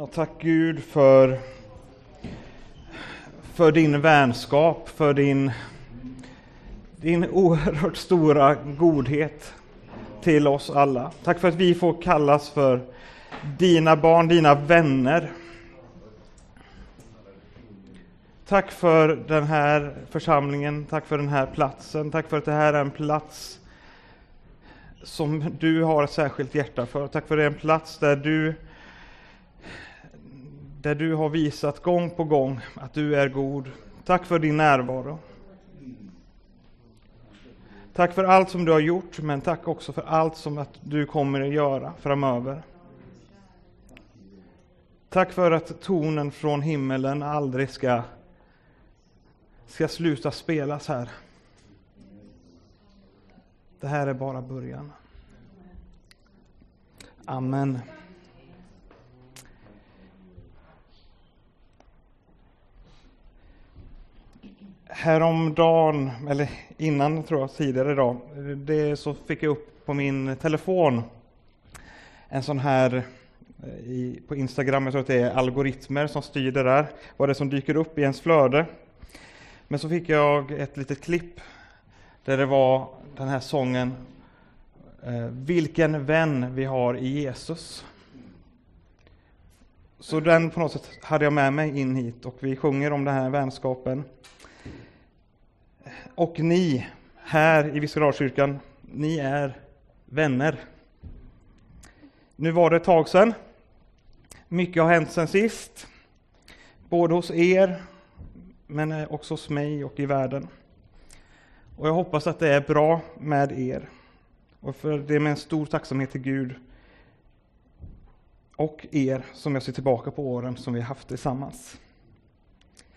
Ja, tack Gud för, för din vänskap, för din, din oerhört stora godhet till oss alla. Tack för att vi får kallas för dina barn, dina vänner. Tack för den här församlingen, tack för den här platsen, tack för att det här är en plats som du har ett särskilt hjärta för. Tack för att det är en plats där du där du har visat gång på gång att du är god. Tack för din närvaro. Tack för allt som du har gjort, men tack också för allt som att du kommer att göra framöver. Tack för att tonen från himmelen aldrig ska, ska sluta spelas här. Det här är bara början. Amen. Häromdagen, eller innan tror jag, tidigare idag, det så fick jag upp på min telefon en sån här eh, i, på Instagram, jag tror att det är algoritmer som styr det där, vad det är som dyker upp i ens flöde. Men så fick jag ett litet klipp där det var den här sången eh, Vilken vän vi har i Jesus. Så den på något sätt hade jag med mig in hit och vi sjunger om den här vänskapen. Och ni här i Viskadalskyrkan, ni är vänner. Nu var det ett tag sedan. Mycket har hänt sedan sist. Både hos er, men också hos mig och i världen. Och jag hoppas att det är bra med er. Och för det är med en stor tacksamhet till Gud och er som jag ser tillbaka på åren som vi haft tillsammans.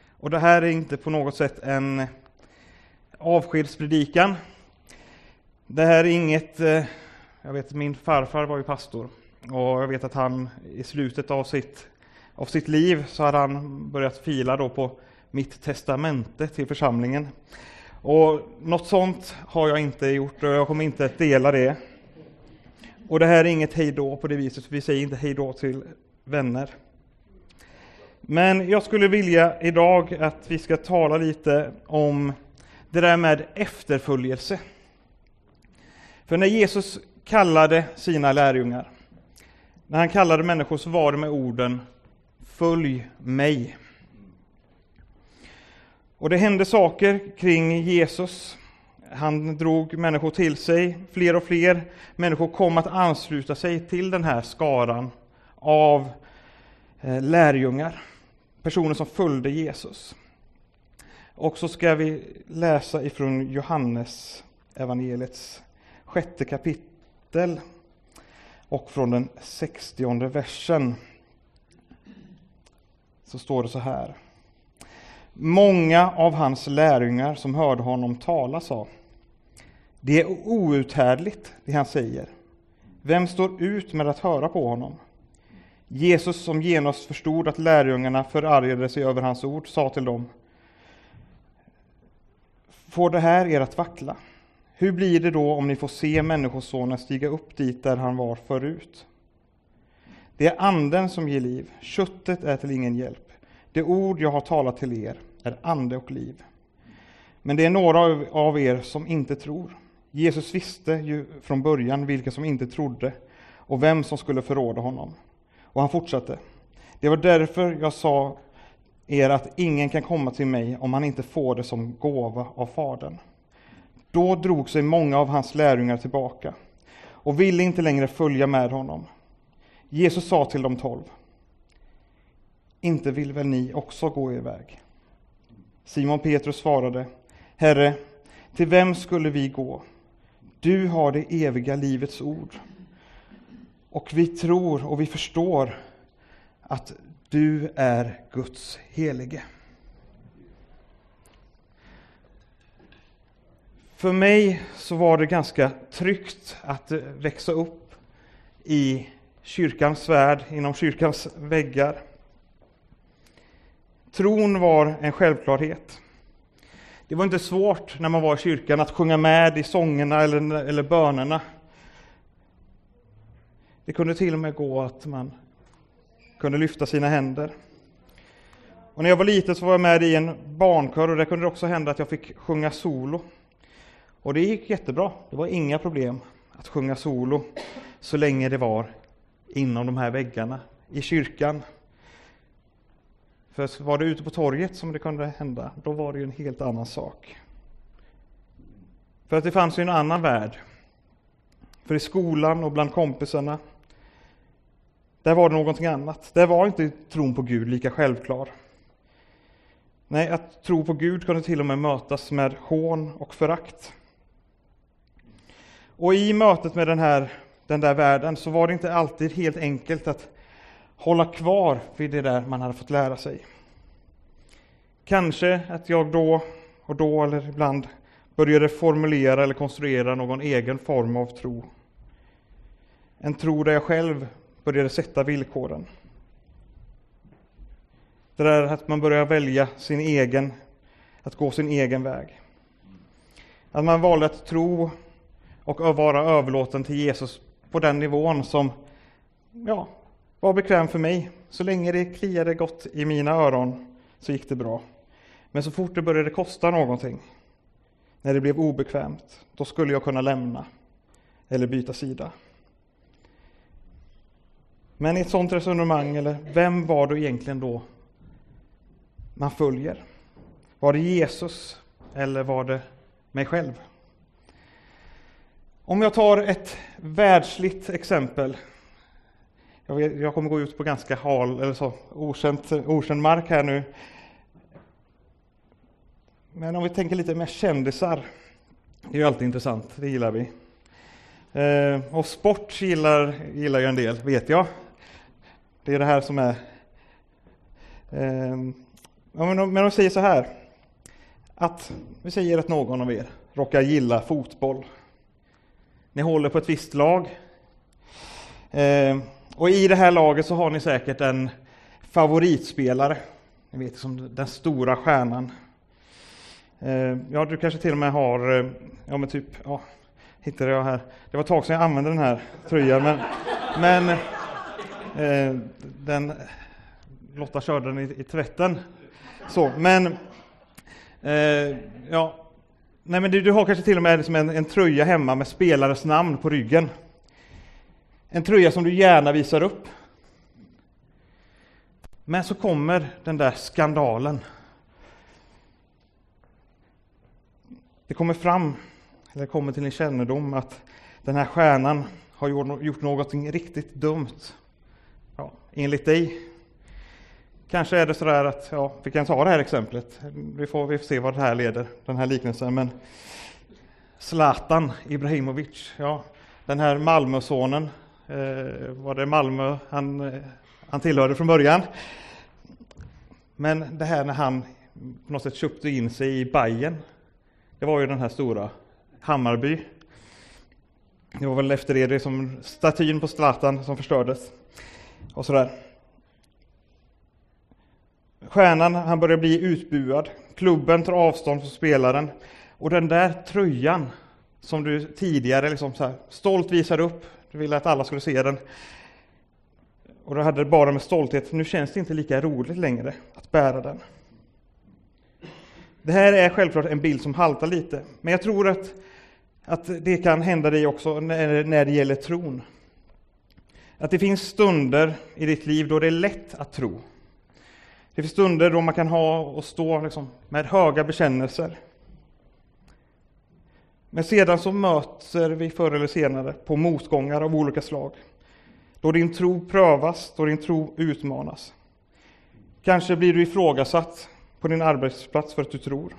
Och det här är inte på något sätt en avskedspredikan. Det här är inget, eh, jag vet min farfar var ju pastor och jag vet att han i slutet av sitt, av sitt liv så hade han börjat fila då på mitt testamente till församlingen. Och något sånt har jag inte gjort och jag kommer inte att dela det. Och det här är inget hejdå på det viset, vi säger inte hejdå till vänner. Men jag skulle vilja idag att vi ska tala lite om det där med efterföljelse. För när Jesus kallade sina lärjungar, när han kallade människor så var det med orden Följ mig. Och det hände saker kring Jesus. Han drog människor till sig, fler och fler människor kom att ansluta sig till den här skaran av eh, lärjungar, personer som följde Jesus. Och så ska vi läsa ifrån Johannes evangeliets sjätte kapitel och från den sextionde versen. Så står det så här. Många av hans lärjungar som hörde honom tala sa Det är outhärdligt det han säger. Vem står ut med att höra på honom? Jesus som genast förstod att lärjungarna förargade sig över hans ord sa till dem Får det här er att vackla? Hur blir det då om ni får se Människosonen stiga upp dit där han var förut? Det är anden som ger liv, köttet är till ingen hjälp. Det ord jag har talat till er är ande och liv. Men det är några av er som inte tror. Jesus visste ju från början vilka som inte trodde och vem som skulle förråda honom. Och han fortsatte. Det var därför jag sa er att ingen kan komma till mig om han inte får det som gåva av Fadern. Då drog sig många av hans lärjungar tillbaka och ville inte längre följa med honom. Jesus sa till de tolv. Inte vill väl ni också gå er väg? Simon Petrus svarade. Herre, till vem skulle vi gå? Du har det eviga livets ord. Och vi tror och vi förstår att du är Guds helige. För mig så var det ganska tryggt att växa upp i kyrkans värld, inom kyrkans väggar. Tron var en självklarhet. Det var inte svårt när man var i kyrkan att sjunga med i sångerna eller, eller bönerna. Det kunde till och med gå att man kunde lyfta sina händer. Och när jag var liten så var jag med i en barnkör och där kunde det också hända att jag fick sjunga solo. Och det gick jättebra, det var inga problem att sjunga solo så länge det var inom de här väggarna, i kyrkan. För var det ute på torget som det kunde hända, då var det ju en helt annan sak. För att det fanns ju en annan värld. För i skolan och bland kompisarna, där var det någonting annat. Där var inte tron på Gud lika självklar. Nej, att tro på Gud kunde till och med mötas med hån och förakt. Och i mötet med den, här, den där världen så var det inte alltid helt enkelt att hålla kvar vid det där man hade fått lära sig. Kanske att jag då och då eller ibland började formulera eller konstruera någon egen form av tro. En tro där jag själv började sätta villkoren. Det där att man börjar välja sin egen, att gå sin egen väg. Att man valde att tro och vara överlåten till Jesus på den nivån som ja, var bekväm för mig. Så länge det kliade gott i mina öron så gick det bra. Men så fort det började kosta någonting, när det blev obekvämt, då skulle jag kunna lämna eller byta sida. Men i ett sådant resonemang, eller vem var det egentligen då man följer? Var det Jesus eller var det mig själv? Om jag tar ett världsligt exempel. Jag, vet, jag kommer gå ut på ganska hal, eller så, okänt, okänd mark här nu. Men om vi tänker lite mer kändisar. Det är ju alltid intressant, det gillar vi. Eh, och sport gillar, gillar ju en del, vet jag. Det är det här som är... Ehm, men, om, men de säger så här. Att, vi säger att någon av er råkar gilla fotboll. Ni håller på ett visst lag. Ehm, och i det här laget så har ni säkert en favoritspelare. Ni vet som den stora stjärnan. Ehm, ja, du kanske till och med har, eh, ja men typ, ja, hittade jag här. Det var ett tag sedan jag använde den här tröjan, men, men eh, den, Lotta körde den i, i tvätten. Så, men, eh, ja, nej men du, du, har kanske till och med liksom en, en tröja hemma med spelares namn på ryggen. En tröja som du gärna visar upp. Men så kommer den där skandalen. Det kommer fram, eller kommer till din kännedom att den här stjärnan har gjort någonting riktigt dumt. Ja, enligt dig. Kanske är det så där att, ja, vi kan ta det här exemplet. Vi får, vi får se vad det här leder, den här liknelsen. Men Zlatan Ibrahimovic, ja, den här Malmösonen, eh, var det Malmö han, eh, han tillhörde från början? Men det här när han på något sätt köpte in sig i Bayern det var ju den här stora Hammarby. Det var väl efter det som statyn på Zlatan som förstördes. Och sådär. Stjärnan, han börjar bli utbuad. Klubben tar avstånd från spelaren. Och den där tröjan som du tidigare liksom så stolt visade upp, du ville att alla skulle se den. Och du hade det bara med stolthet. Nu känns det inte lika roligt längre att bära den. Det här är självklart en bild som haltar lite, men jag tror att, att det kan hända dig också när, när det gäller tron. Att det finns stunder i ditt liv då det är lätt att tro. Det finns stunder då man kan ha och stå liksom med höga bekännelser. Men sedan så möter vi förr eller senare på motgångar av olika slag. Då din tro prövas, då din tro utmanas. Kanske blir du ifrågasatt på din arbetsplats för att du tror.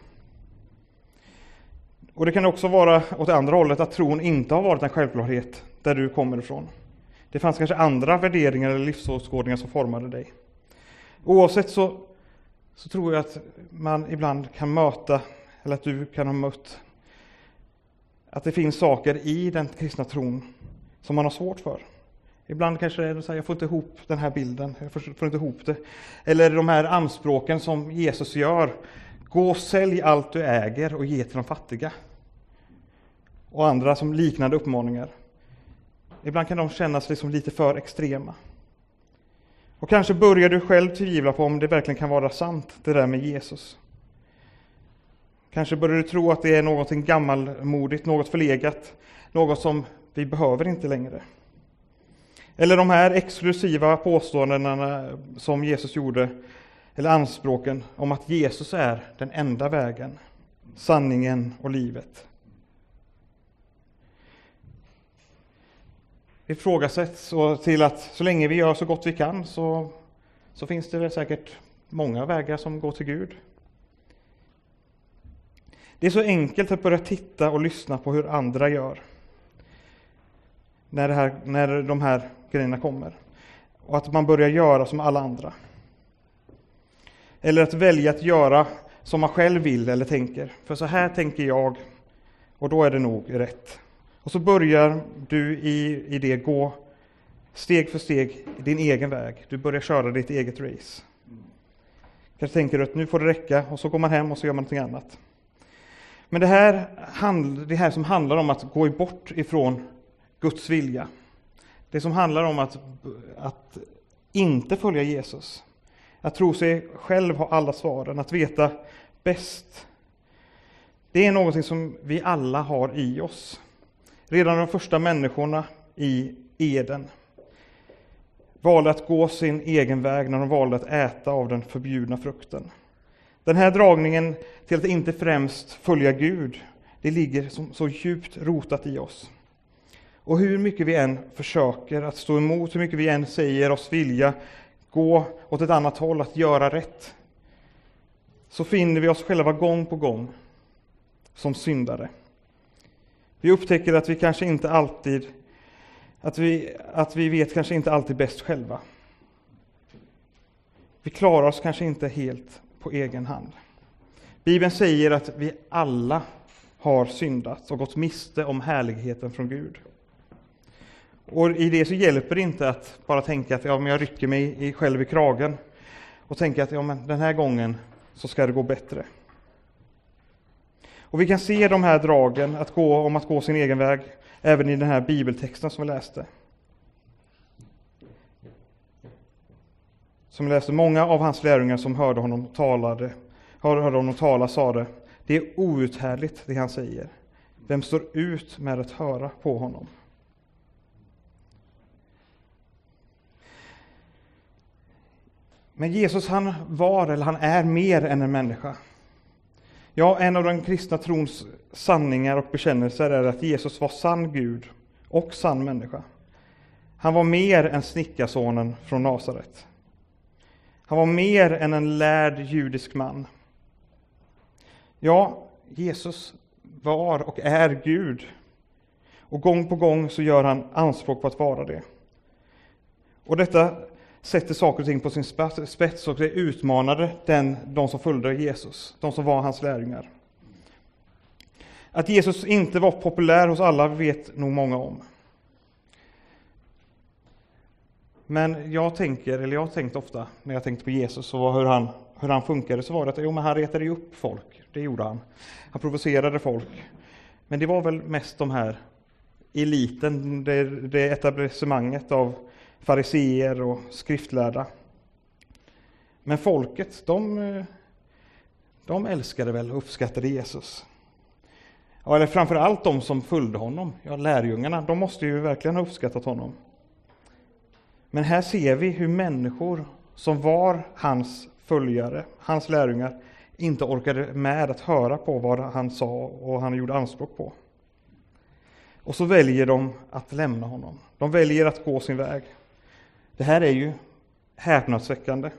Och det kan också vara åt andra hållet, att tron inte har varit en självklarhet där du kommer ifrån. Det fanns kanske andra värderingar eller livsåskådningar som formade dig. Oavsett så, så tror jag att man ibland kan möta, eller att du kan ha mött, att det finns saker i den kristna tron som man har svårt för. Ibland kanske det är så här, jag får inte ihop den här bilden, jag får inte ihop det. Eller de här anspråken som Jesus gör. Gå och sälj allt du äger och ge till de fattiga. Och andra som liknande uppmaningar. Ibland kan de kännas liksom lite för extrema. Och kanske börjar du själv tvivla på om det verkligen kan vara sant, det där med Jesus. Kanske börjar du tro att det är någonting gammalmodigt, något förlegat, något som vi behöver inte längre. Eller de här exklusiva påståendena som Jesus gjorde, eller anspråken om att Jesus är den enda vägen, sanningen och livet. Ifrågasätts och till att så länge vi gör så gott vi kan så, så finns det säkert många vägar som går till Gud. Det är så enkelt att börja titta och lyssna på hur andra gör. När, det här, när de här grejerna kommer. Och att man börjar göra som alla andra. Eller att välja att göra som man själv vill eller tänker. För så här tänker jag och då är det nog rätt. Och så börjar du i, i det gå steg för steg din egen väg. Du börjar köra ditt eget race. Kanske tänker du att nu får det räcka och så går man hem och så gör man någonting annat. Men det här, det här som handlar om att gå bort ifrån Guds vilja. Det som handlar om att, att inte följa Jesus. Att tro sig själv ha alla svaren, att veta bäst. Det är någonting som vi alla har i oss. Redan de första människorna i Eden valde att gå sin egen väg när de valde att äta av den förbjudna frukten. Den här dragningen till att inte främst följa Gud, det ligger som, så djupt rotat i oss. Och hur mycket vi än försöker att stå emot, hur mycket vi än säger oss vilja gå åt ett annat håll, att göra rätt, så finner vi oss själva gång på gång som syndare. Vi upptäcker att vi kanske inte alltid att vi, att vi vet kanske inte alltid bäst själva. Vi klarar oss kanske inte helt på egen hand. Bibeln säger att vi alla har syndat och gått miste om härligheten från Gud. Och i det så hjälper det inte att bara tänka att ja, men jag rycker mig själv i kragen och tänka att ja, men den här gången så ska det gå bättre. Och vi kan se de här dragen att gå, om att gå sin egen väg även i den här bibeltexten som vi läste. Som vi läste, många av hans lärjungar som hörde honom, talade, hörde honom tala sade det är outhärdligt det han säger. Vem står ut med att höra på honom? Men Jesus han var, eller han är mer än en människa. Ja, en av den kristna trons sanningar och bekännelser är att Jesus var sann Gud och sann människa. Han var mer än snickarsonen från Nasaret. Han var mer än en lärd judisk man. Ja, Jesus var och är Gud. Och gång på gång så gör han anspråk på att vara det. Och detta sätter saker och ting på sin spets och det utmanade den, de som följde Jesus, de som var hans lärjungar. Att Jesus inte var populär hos alla vet nog många om. Men jag tänker, eller jag har tänkt ofta när jag tänkte på Jesus och hur han, hur han funkade, så var det att jo, men han retade upp folk. Det gjorde han. Han provocerade folk. Men det var väl mest de här eliten, det, det etablissemanget av fariseer och skriftlärda. Men folket, de, de älskade väl och uppskattade Jesus. Ja, eller framför allt de som följde honom, ja, lärjungarna, de måste ju verkligen ha uppskattat honom. Men här ser vi hur människor som var hans följare, hans lärjungar, inte orkade med att höra på vad han sa och han gjorde anspråk på. Och så väljer de att lämna honom. De väljer att gå sin väg. Det här är ju häpnadsväckande.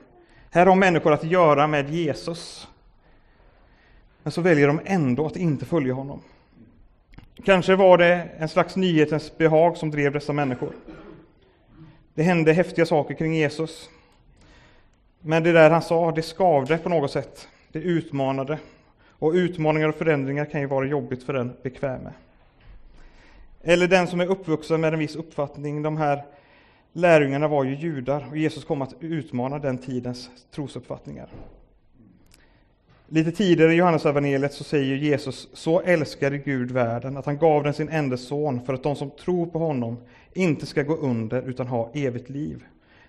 Här har människor att göra med Jesus. Men så väljer de ändå att inte följa honom. Kanske var det en slags nyhetens behag som drev dessa människor. Det hände häftiga saker kring Jesus. Men det där han sa, det skavde på något sätt. Det utmanade. Och utmaningar och förändringar kan ju vara jobbigt för den bekväme. Eller den som är uppvuxen med en viss uppfattning. De här Lärjungarna var ju judar och Jesus kom att utmana den tidens trosuppfattningar. Lite tidigare i Johannesevangeliet så säger Jesus, så älskade Gud världen att han gav den sin enda son för att de som tror på honom inte ska gå under utan ha evigt liv.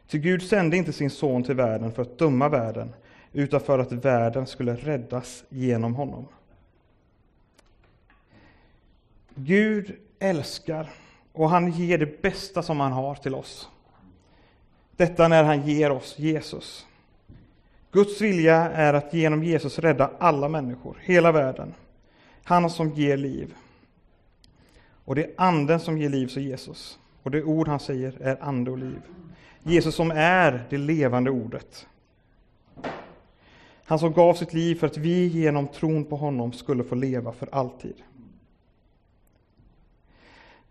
Ty Gud sände inte sin son till världen för att döma världen, utan för att världen skulle räddas genom honom. Gud älskar och han ger det bästa som han har till oss. Detta när han ger oss Jesus. Guds vilja är att genom Jesus rädda alla människor, hela världen. Han som ger liv. Och det är anden som ger liv, så Jesus. Och det ord han säger är ande och liv. Jesus som är det levande ordet. Han som gav sitt liv för att vi genom tron på honom skulle få leva för alltid.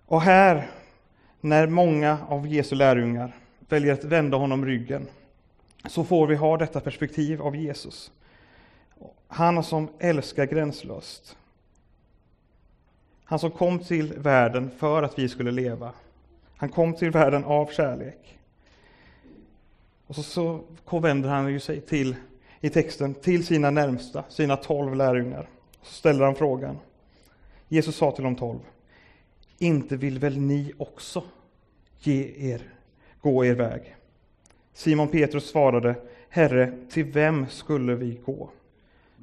Och här, när många av Jesu lärjungar väljer att vända honom ryggen, så får vi ha detta perspektiv av Jesus. Han som älskar gränslöst. Han som kom till världen för att vi skulle leva. Han kom till världen av kärlek. Och så, så vänder han ju sig till, i texten till sina närmsta, sina tolv lärjungar. Så ställer han frågan. Jesus sa till de tolv. Inte vill väl ni också ge er, gå er väg? Simon Petrus svarade, Herre, till vem skulle vi gå?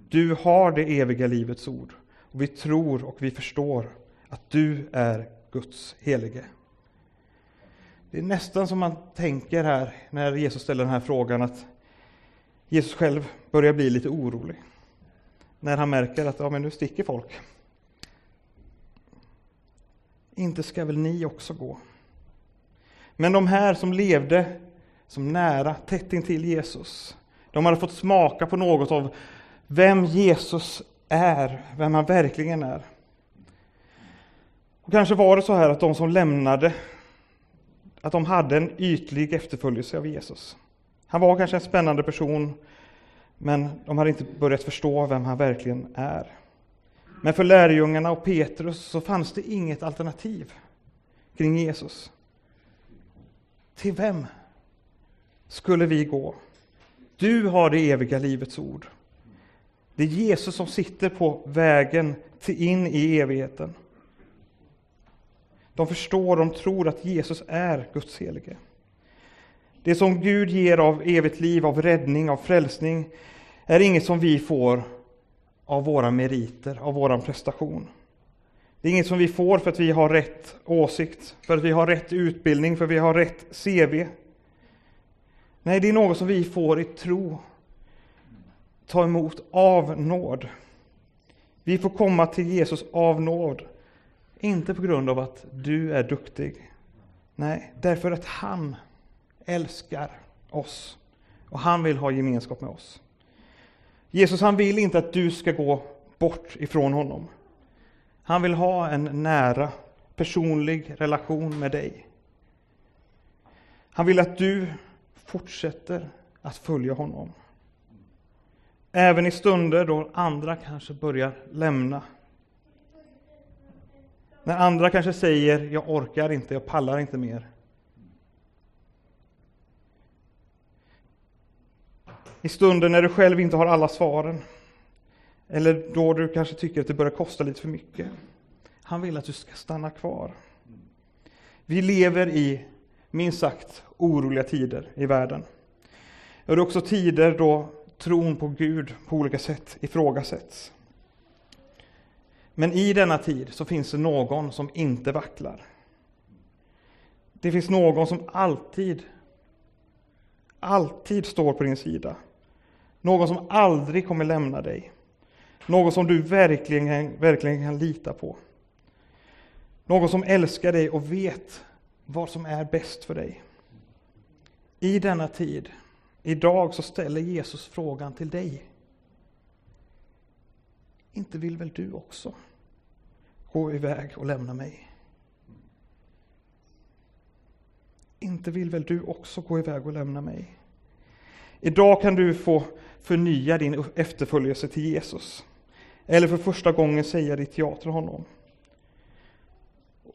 Du har det eviga livets ord, och vi tror och vi förstår att du är Guds helige. Det är nästan som man tänker här när Jesus ställer den här frågan att Jesus själv börjar bli lite orolig. När han märker att ja, men nu sticker folk. Inte ska väl ni också gå? Men de här som levde som nära, tätt intill Jesus, de hade fått smaka på något av vem Jesus är, vem han verkligen är. Och kanske var det så här att de som lämnade, att de hade en ytlig efterföljelse av Jesus. Han var kanske en spännande person, men de hade inte börjat förstå vem han verkligen är. Men för lärjungarna och Petrus så fanns det inget alternativ kring Jesus. Till vem skulle vi gå? Du har det eviga livets ord. Det är Jesus som sitter på vägen till in i evigheten. De förstår, de tror att Jesus är Guds helige. Det som Gud ger av evigt liv, av räddning, av frälsning är inget som vi får av våra meriter, av vår prestation. Det är inget som vi får för att vi har rätt åsikt, för att vi har rätt utbildning, för att vi har rätt CV. Nej, det är något som vi får i tro, ta emot av nåd. Vi får komma till Jesus av nåd, inte på grund av att du är duktig. Nej, därför att han älskar oss och han vill ha gemenskap med oss. Jesus han vill inte att du ska gå bort ifrån honom. Han vill ha en nära personlig relation med dig. Han vill att du fortsätter att följa honom. Även i stunder då andra kanske börjar lämna. När andra kanske säger jag orkar inte, jag pallar inte mer. I stunden när du själv inte har alla svaren. Eller då du kanske tycker att det börjar kosta lite för mycket. Han vill att du ska stanna kvar. Vi lever i, minst sagt, oroliga tider i världen. Och det är också tider då tron på Gud på olika sätt ifrågasätts. Men i denna tid så finns det någon som inte vacklar. Det finns någon som alltid, alltid står på din sida. Någon som aldrig kommer lämna dig. Någon som du verkligen, verkligen kan lita på. Någon som älskar dig och vet vad som är bäst för dig. I denna tid, idag, så ställer Jesus frågan till dig. Inte vill väl du också gå iväg och lämna mig? Inte vill väl du också gå iväg och lämna mig? Idag kan du få förnya din efterföljelse till Jesus. Eller för första gången säga ditt ja till honom.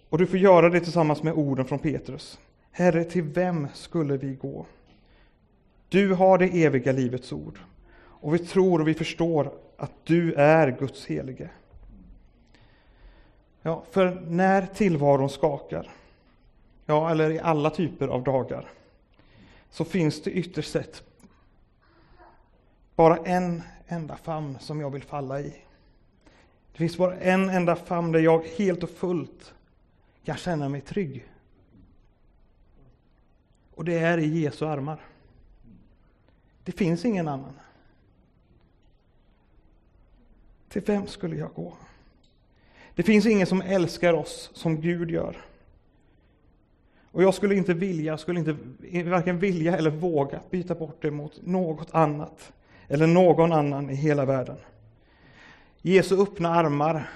Och du får göra det tillsammans med orden från Petrus. Herre, till vem skulle vi gå? Du har det eviga livets ord. Och vi tror och vi förstår att du är Guds helige. Ja, för när tillvaron skakar, ja, eller i alla typer av dagar, så finns det ytterst sett bara en enda famn som jag vill falla i. Det finns bara en enda famn där jag helt och fullt kan känna mig trygg. Och det är i Jesu armar. Det finns ingen annan. Till vem skulle jag gå? Det finns ingen som älskar oss som Gud gör. Och jag skulle inte vilja, skulle inte varken vilja eller våga byta bort det mot något annat eller någon annan i hela världen. Jesu öppna armar,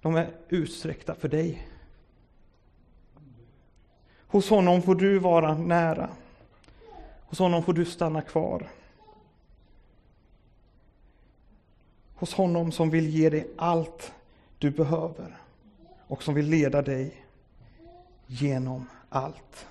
de är utsträckta för dig. Hos honom får du vara nära. Hos honom får du stanna kvar. Hos honom som vill ge dig allt du behöver och som vill leda dig genom allt.